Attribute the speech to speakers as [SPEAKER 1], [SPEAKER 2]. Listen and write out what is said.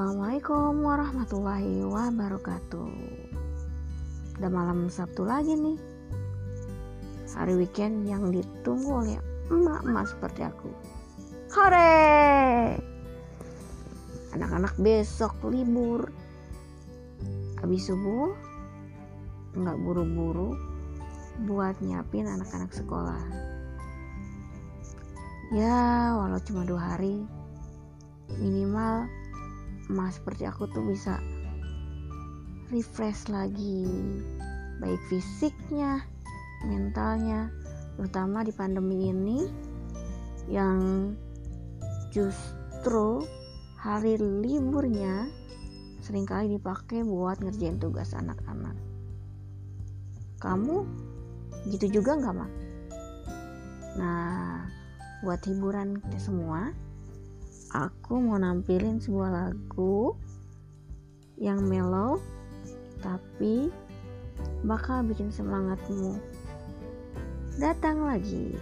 [SPEAKER 1] Assalamualaikum warahmatullahi wabarakatuh. Udah malam Sabtu lagi nih. Hari weekend yang ditunggu oleh emak-emak seperti aku. Hore! Anak-anak besok libur. Habis subuh Nggak buru-buru Buat nyiapin anak-anak sekolah. Ya walau cuma dua hari Minimal emas seperti aku tuh bisa refresh lagi baik fisiknya mentalnya terutama di pandemi ini yang justru hari liburnya sering kali dipakai buat ngerjain tugas anak-anak kamu gitu juga nggak mak? Nah buat hiburan kita semua aku mau nampilin sebuah lagu yang mellow tapi bakal bikin semangatmu datang lagi.